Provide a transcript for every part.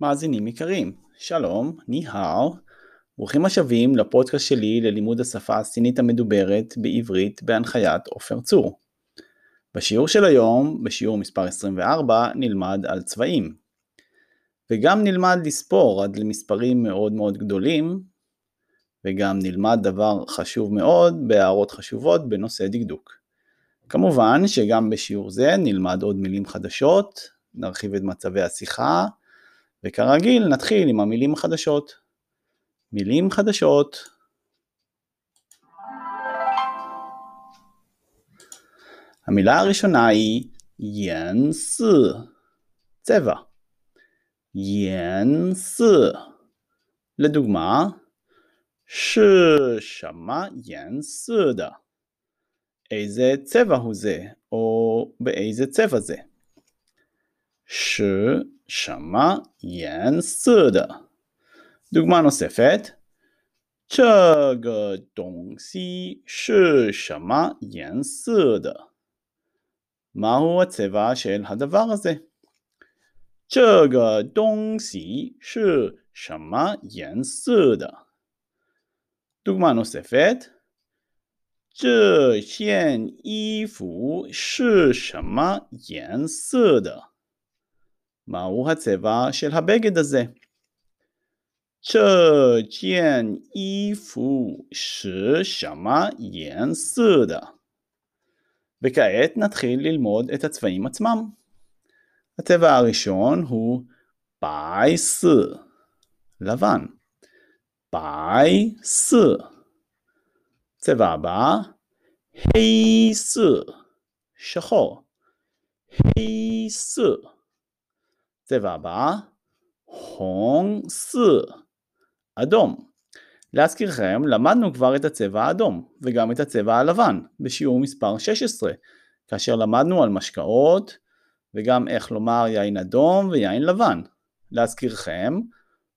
מאזינים יקרים, שלום, ניהאו, ברוכים השבים לפודקאסט שלי ללימוד השפה הסינית המדוברת בעברית בהנחיית עופר צור. בשיעור של היום, בשיעור מספר 24, נלמד על צבעים. וגם נלמד לספור עד למספרים מאוד מאוד גדולים, וגם נלמד דבר חשוב מאוד בהערות חשובות בנושא דקדוק. כמובן שגם בשיעור זה נלמד עוד מילים חדשות, נרחיב את מצבי השיחה, וכרגיל נתחיל עם המילים החדשות. מילים חדשות. המילה הראשונה היא ינסי, צבע. ינסי. לדוגמה, 是什么颜色的? איזה צבע הוא זה, או באיזה צבע זה. 是什么颜色的？דוגמה נוספת 这个东西是什么颜色的？מהו הצבע של הדבר הזה? 这个东西是什么颜色的？דוגמה נוספת 这件衣服是什么颜色的 ？מהו הצבע של הבגד הזה? 这件衣服是什么颜色的? וכעת נתחיל ללמוד את הצבעים עצמם. הצבע הראשון הוא בייס, לבן. בייס. צבע הבא, הייס, שחור. הייס. צבע הבא, הונג סי, אדום. להזכירכם, למדנו כבר את הצבע האדום, וגם את הצבע הלבן, בשיעור מספר 16, כאשר למדנו על משקאות, וגם איך לומר יין אדום ויין לבן. להזכירכם,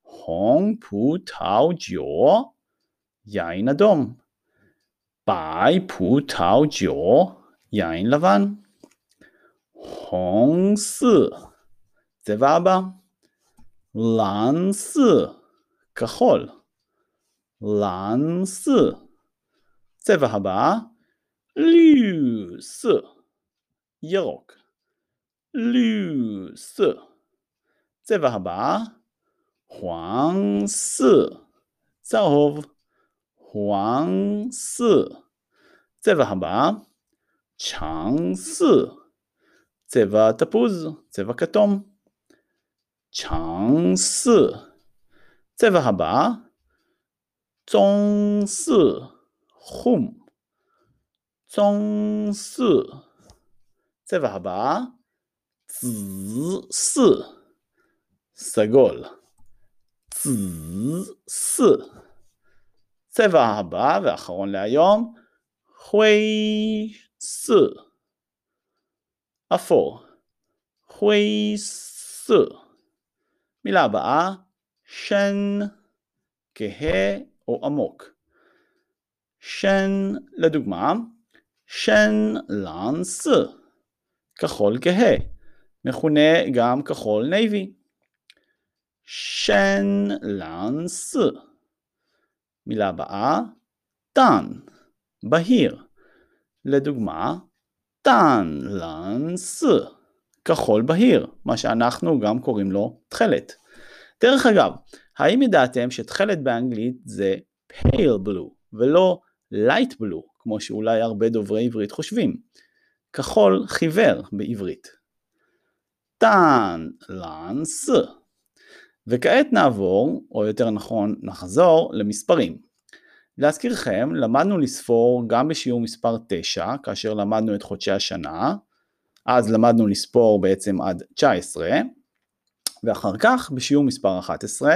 הונג פו טאו ג'יו, יין אדום. ביי פו טאו ג'יו, יין לבן. הונג סי צבע הבא, לנס, כחול, לנס. צבע הבא, ליוס, ירוק, ליוס. צבע הבא, חואנס, צהוב, חואנס. צבע הבא, צ'אנס, צבע תפוז, צבע כתום. 尝色，再发好吧。中四 whom 中四这好吧。紫四 c o l 子紫色再把好吧。然后我们用。灰色。a four 灰色。מילה הבאה, 深, כהה או עמוק. 深, לדוגמה, 深蓝色, כחול כהה, מכונה גם כחול navy. 深蓝色. מילה הבאה, 淡, בהיר. לדוגמה, 淡蓝色. כחול בהיר, מה שאנחנו גם קוראים לו תכלת. דרך אגב, האם ידעתם שתכלת באנגלית זה pale blue ולא light blue, כמו שאולי הרבה דוברי עברית חושבים? כחול חיוור בעברית. טאן לנס. וכעת נעבור, או יותר נכון נחזור, למספרים. להזכירכם, למדנו לספור גם בשיעור מספר 9, כאשר למדנו את חודשי השנה, אז למדנו לספור בעצם עד 19, ואחר כך בשיעור מספר 11,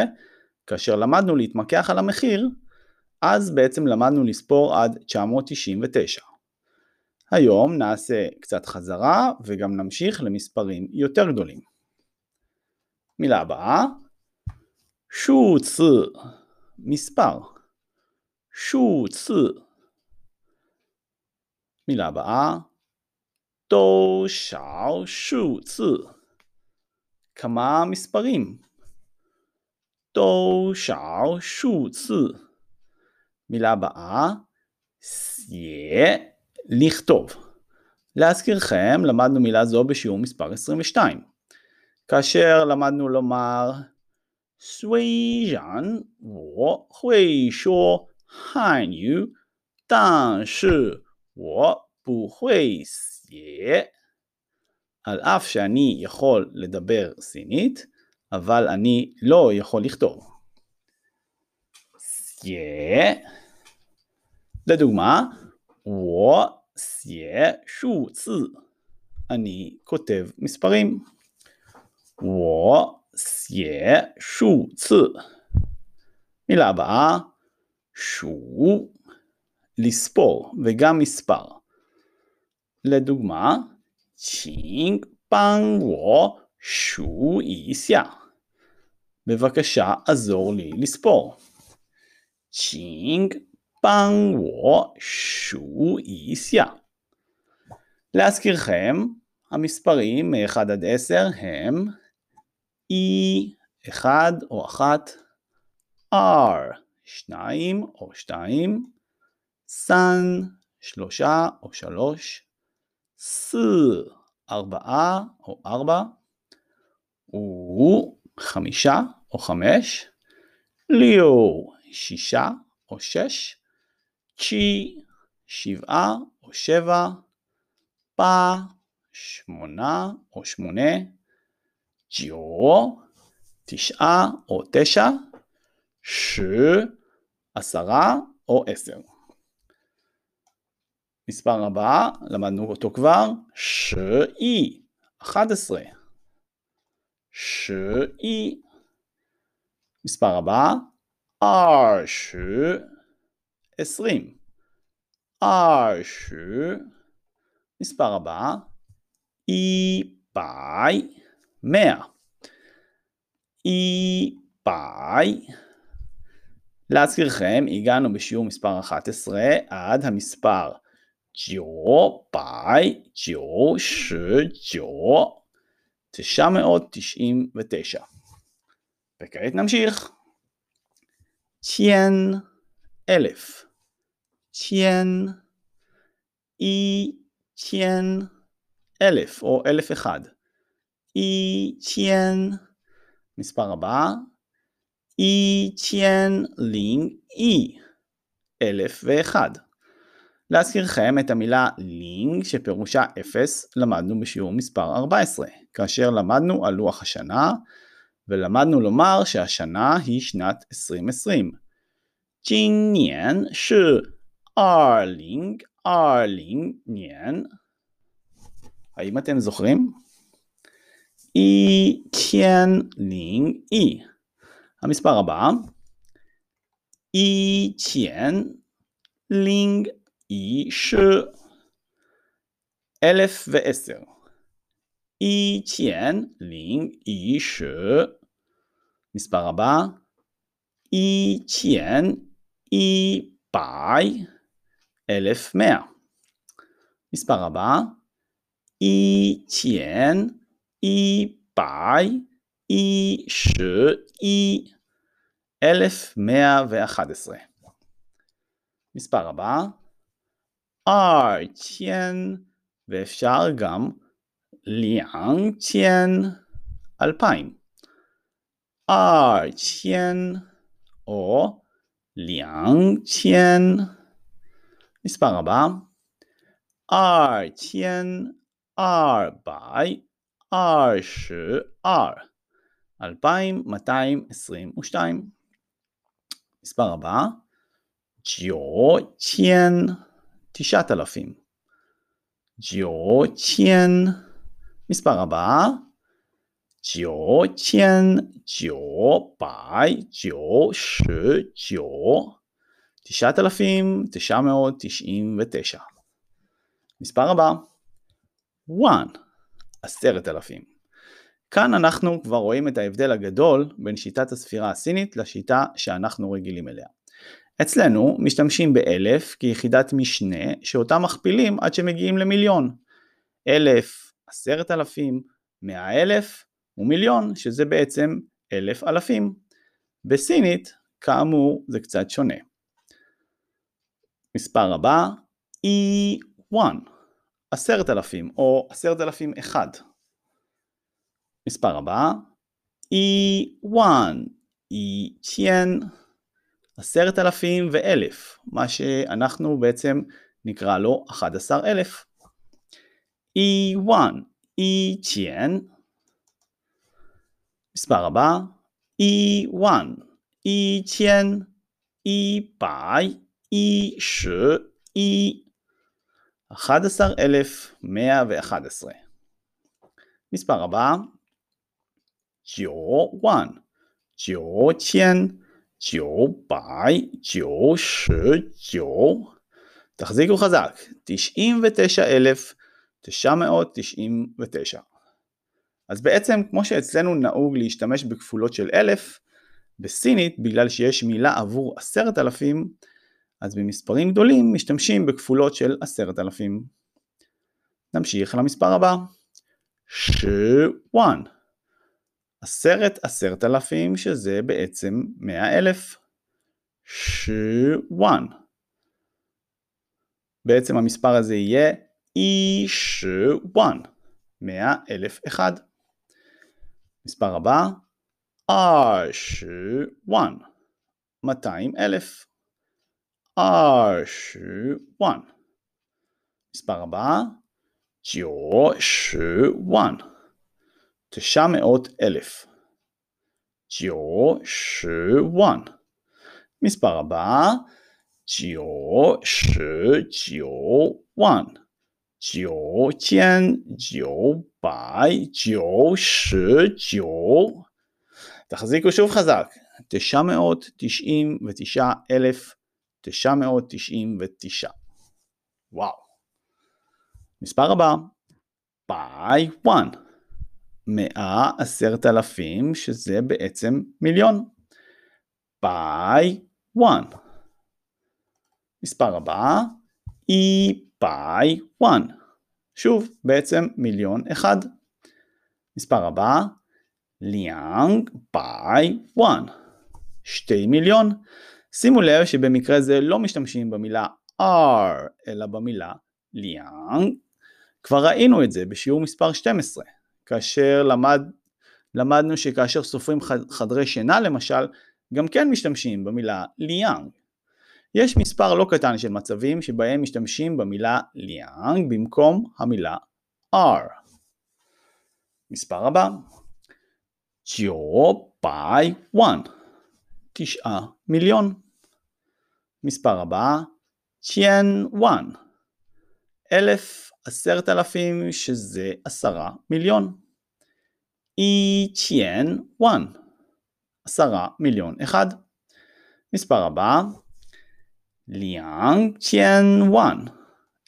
כאשר למדנו להתמקח על המחיר, אז בעצם למדנו לספור עד 999. היום נעשה קצת חזרה וגם נמשיך למספרים יותר גדולים. מילה הבאה, שוצ, מספר, שוצ. מילה הבאה, 多少数字 כמה מספרים 多少数次. מילה הבאה, 写, לכתוב. להזכירכם, למדנו מילה זו בשיעור מספר 22. כאשר למדנו לומר 虽然我会说汉语，但是我不会写. יהיה, על אף שאני יכול לדבר סינית, אבל אני לא יכול לכתוב. סיה. לדוגמה, וו סיה שו צי. אני כותב מספרים. וו סיה שו צי. מילה הבאה, שו, לספור, וגם מספר. לדוגמה, 请帮我数一下. בבקשה, עזור לי לספור. 请帮我数一下. להזכירכם, המספרים מ-1 עד 10 הם E 1 או 1, R 2 או 2, סן 3 או 3, 4 4 או 4, ו 5 או 5, ליו 6 או 6, צ'י 7 או 7, פא 8 או 8, ג'יו, תשעה או תשע, ש, עשרה או עשר. מספר הבא, למדנו אותו כבר, שאי, אחד עשרה. שאי. מספר הבא, ארש, עשרים. ארש. מספר הבא, אי פאי. מאה. אי פאי. להזכירכם, הגענו בשיעור מספר 11 עד המספר 9 פאי 9 999. וכעת נמשיך. צ'יין אלף. צ'יין אי צ'יין אלף או אלף אחד. 一千 מספר הבא 一千零一אלף ואחד להזכירכם את המילה לינג שפירושה אפס למדנו בשיעור מספר 14 כאשר למדנו על לוח השנה ולמדנו לומר שהשנה היא שנת 2020. 今年是二零二零年 האם אתם זוכרים? 一千零一. המספר הבא, 一千零一 十. אלף ועשר. 一千零一十. מספר הבא, 一千一百. אלף מאה. מספר הבא, 一千一百一十一אלף מאה ואחת עשרה. מספר הבא, ארצ'יין, ואפשר גם ליאנגצ'יין, אלפיים. ארצ'יין או ליאנגצ'יין. מספר הבא, ארצ'יין, ארבעי, 二十二, 2222. מספר הבא, 9,000, 9,000. 9,000. מספר הבא, 9,999. 9,999. מספר הבא, 1. עשרת אלפים. כאן אנחנו כבר רואים את ההבדל הגדול בין שיטת הספירה הסינית לשיטה שאנחנו רגילים אליה. אצלנו משתמשים באלף כיחידת משנה שאותה מכפילים עד שמגיעים למיליון. אלף, עשרת אלפים, מאה אלף ומיליון שזה בעצם אלף אלפים. בסינית, כאמור, זה קצת שונה. מספר הבא, E1, עשרת אלפים או עשרת אלפים אחד. מספר הבא, E1, E10, עשרת אלפים ואלף, מה שאנחנו בעצם נקרא לו 11,000. E1, E10, מספר הבא, E1, E10, E100, E10, E 11,111. מספר הבא, 9万九千九百九十九. תחזיקו חזק, 99,999. אז בעצם כמו שאצלנו נהוג להשתמש בכפולות של אלף, בסינית בגלל שיש מילה עבור עשרת אלפים, אז במספרים גדולים משתמשים בכפולות של עשרת אלפים. נמשיך למספר הבא. שוואן עשרת עשרת אלפים שזה בעצם מאה אלף. שוואן. בעצם המספר הזה יהיה אי שוואן. מאה אלף אחד. מספר הבא, אה אשוואן. מאתיים אלף. אה אשוואן. מספר הבא, ג'ו ג'ושוואן. תשע מאות אלף. ג'יו שוואן. מספר הבא, ג'יו שג'יו וואן. ג'יו ציין, 九百, ג'יו שג'יו. תחזיקו שוב חזק, 999,999. וואו. מספר הבא, 百万. מאה עשרת אלפים שזה בעצם מיליון. 百万. מספר הבא, 一百万. שוב, בעצם מיליון אחד. מספר הבא, 两百万. שתי מיליון. שימו לב שבמקרה זה לא משתמשים במילה 二 אלא במילה 两. כבר ראינו את זה בשיעור מספר 12, כאשר למד, למדנו שכאשר סופרים חדרי שינה למשל, גם כן משתמשים במילה 两. יש מספר לא קטן של מצבים שבהם משתמשים במילה 两 במקום המילה R. מספר הבא 900 תשעה מיליון. מספר הבא, צ'יין וואן, אלף עשרת אלפים שזה עשרה מיליון. אי צ'יין וואן, עשרה מיליון אחד. מספר הבא, 两千万,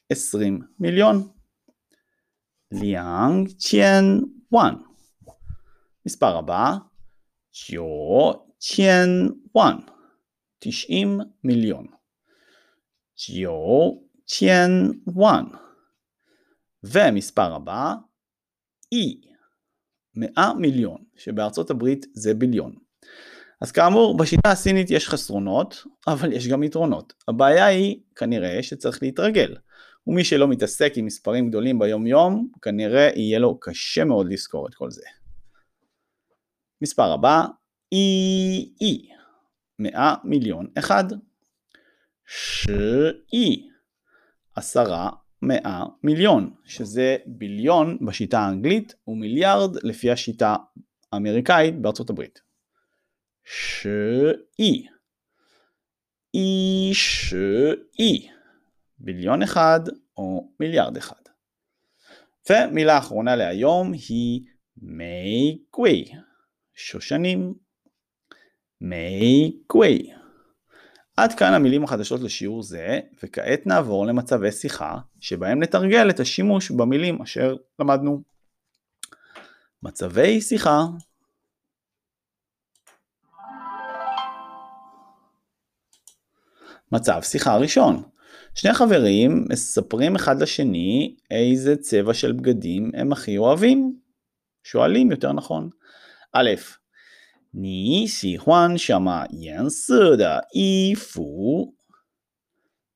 עשרים מיליון. ליאנג צ'יין וואן. מספר הבא, ג'ו צ'יין וואן. 90 מיליון. 9万. ומספר הבא, E, 100 מיליון, שבארצות הברית זה ביליון. אז כאמור, בשיטה הסינית יש חסרונות, אבל יש גם יתרונות. הבעיה היא כנראה שצריך להתרגל, ומי שלא מתעסק עם מספרים גדולים ביום יום, כנראה יהיה לו קשה מאוד לזכור את כל זה. מספר הבא, EE, 100 מיליון אחד. שאי, עשרה מאה מיליון, שזה ביליון בשיטה האנגלית ומיליארד לפי השיטה האמריקאית בארצות הברית. שאי, אי שאי, ביליון אחד או מיליארד אחד. ומילה אחרונה להיום היא מי גווי, שושנים מי גווי. עד כאן המילים החדשות לשיעור זה, וכעת נעבור למצבי שיחה, שבהם נתרגל את השימוש במילים אשר למדנו. מצבי שיחה מצב שיחה ראשון שני חברים מספרים אחד לשני איזה צבע של בגדים הם הכי אוהבים. שואלים יותר נכון. א', 你喜欢什么颜色的衣服?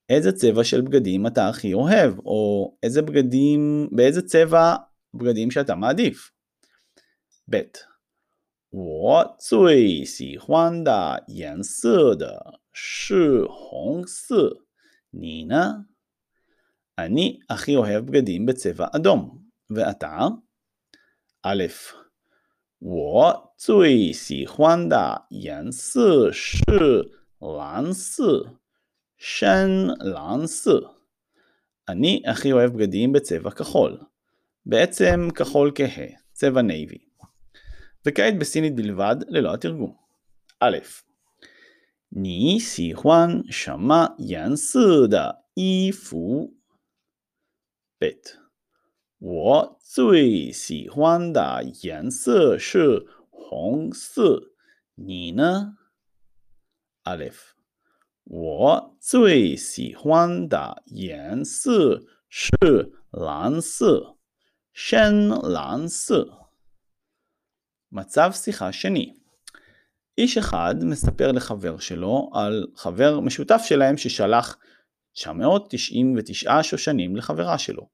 איזה צבע של בגדים אתה הכי אוהב, או איזה בגדים, באיזה צבע בגדים שאתה מעדיף. ב. 我最喜欢的颜色的是红色，你呢? אני הכי אוהב בגדים בצבע אדום, ואתה? א', 我最喜欢的颜色是蓝色，深蓝色. אני הכי אוהב בגדים בצבע כחול. בעצם כחול כהה, צבע נייבי. וכעת בסינית בלבד, ללא התרגום. א', 你喜欢什么颜色的衣服？ב' 我最喜欢的颜色是红色，你呢？Aleph，我最喜欢的颜色是蓝色，深蓝色。מצב שיחה שני איש אחד מספר לחבר שלו על חבר משותף שלהם ששלח 999 שושנים לחברה שלו.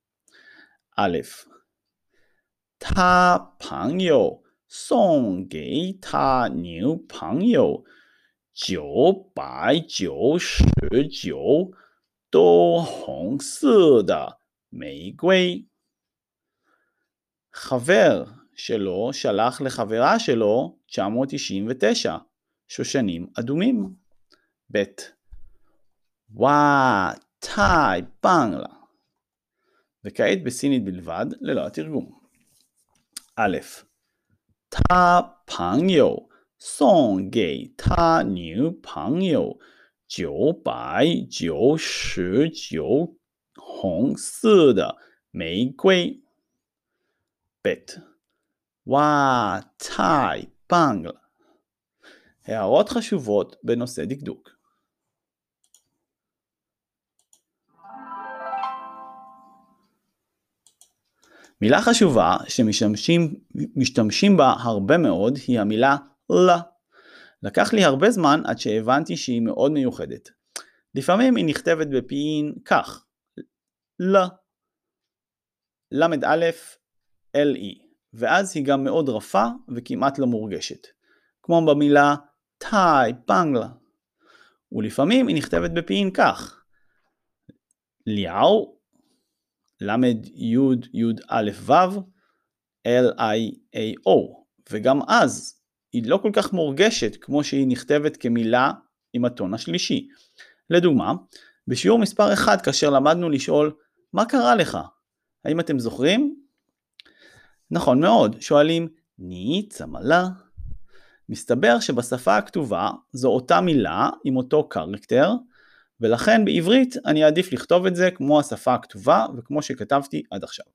アレフ。他朋友送给他女朋友九百九十九朵红色的玫瑰。חבר שלו שלח לחברה שלו 999 שושנים אדומים. ב. וואו, 太棒了。 וכעת בסינית בלבד, ללא התרגום. א. תא פנגיו סונג גי תא ניו פנגיו ג'ו ביי ג'ו שו ג'ו הונג סודה מי גווי. ב. וואה, תאי פאנג. הערות חשובות בנושא דקדוק מילה חשובה שמשתמשים בה הרבה מאוד היא המילה לה. לקח לי הרבה זמן עד שהבנתי שהיא מאוד מיוחדת. לפעמים היא נכתבת בפיין כך לה ל"א LE ואז היא גם מאוד רפה וכמעט לא מורגשת כמו במילה טאי פנגלה ולפעמים היא נכתבת בפיין כך ליאו למד יוד יוד א' ו' L-I-A-O וגם אז היא לא כל כך מורגשת כמו שהיא נכתבת כמילה עם הטון השלישי. לדוגמה, בשיעור מספר 1 כאשר למדנו לשאול מה קרה לך? האם אתם זוכרים? נכון מאוד, שואלים ני צמלה. מסתבר שבשפה הכתובה זו אותה מילה עם אותו קרקטר ולכן בעברית אני אעדיף לכתוב את זה כמו השפה הכתובה וכמו שכתבתי עד עכשיו.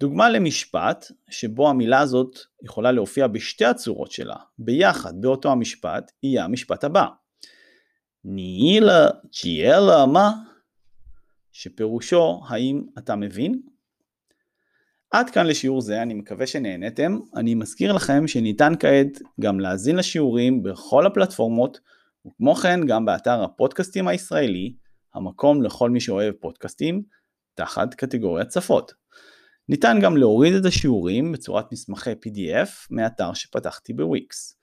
דוגמה למשפט שבו המילה הזאת יכולה להופיע בשתי הצורות שלה ביחד באותו המשפט יהיה המשפט הבא. נילה ג'יאלה מה? שפירושו האם אתה מבין? עד כאן לשיעור זה, אני מקווה שנהנתם. אני מזכיר לכם שניתן כעת גם להאזין לשיעורים בכל הפלטפורמות וכמו כן גם באתר הפודקאסטים הישראלי, המקום לכל מי שאוהב פודקאסטים, תחת קטגוריית שפות. ניתן גם להוריד את השיעורים בצורת מסמכי PDF מאתר שפתחתי בוויקס.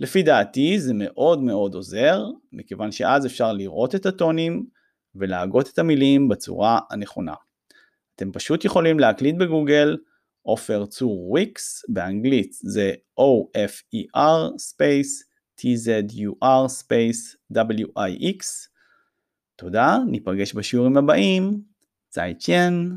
לפי דעתי זה מאוד מאוד עוזר, מכיוון שאז אפשר לראות את הטונים ולהגות את המילים בצורה הנכונה. אתם פשוט יכולים להקליט בגוגל עופר צור וויקס, באנגלית זה O-F-E-R space tzur space wix. תודה, ניפגש בשיעורים הבאים. 再见.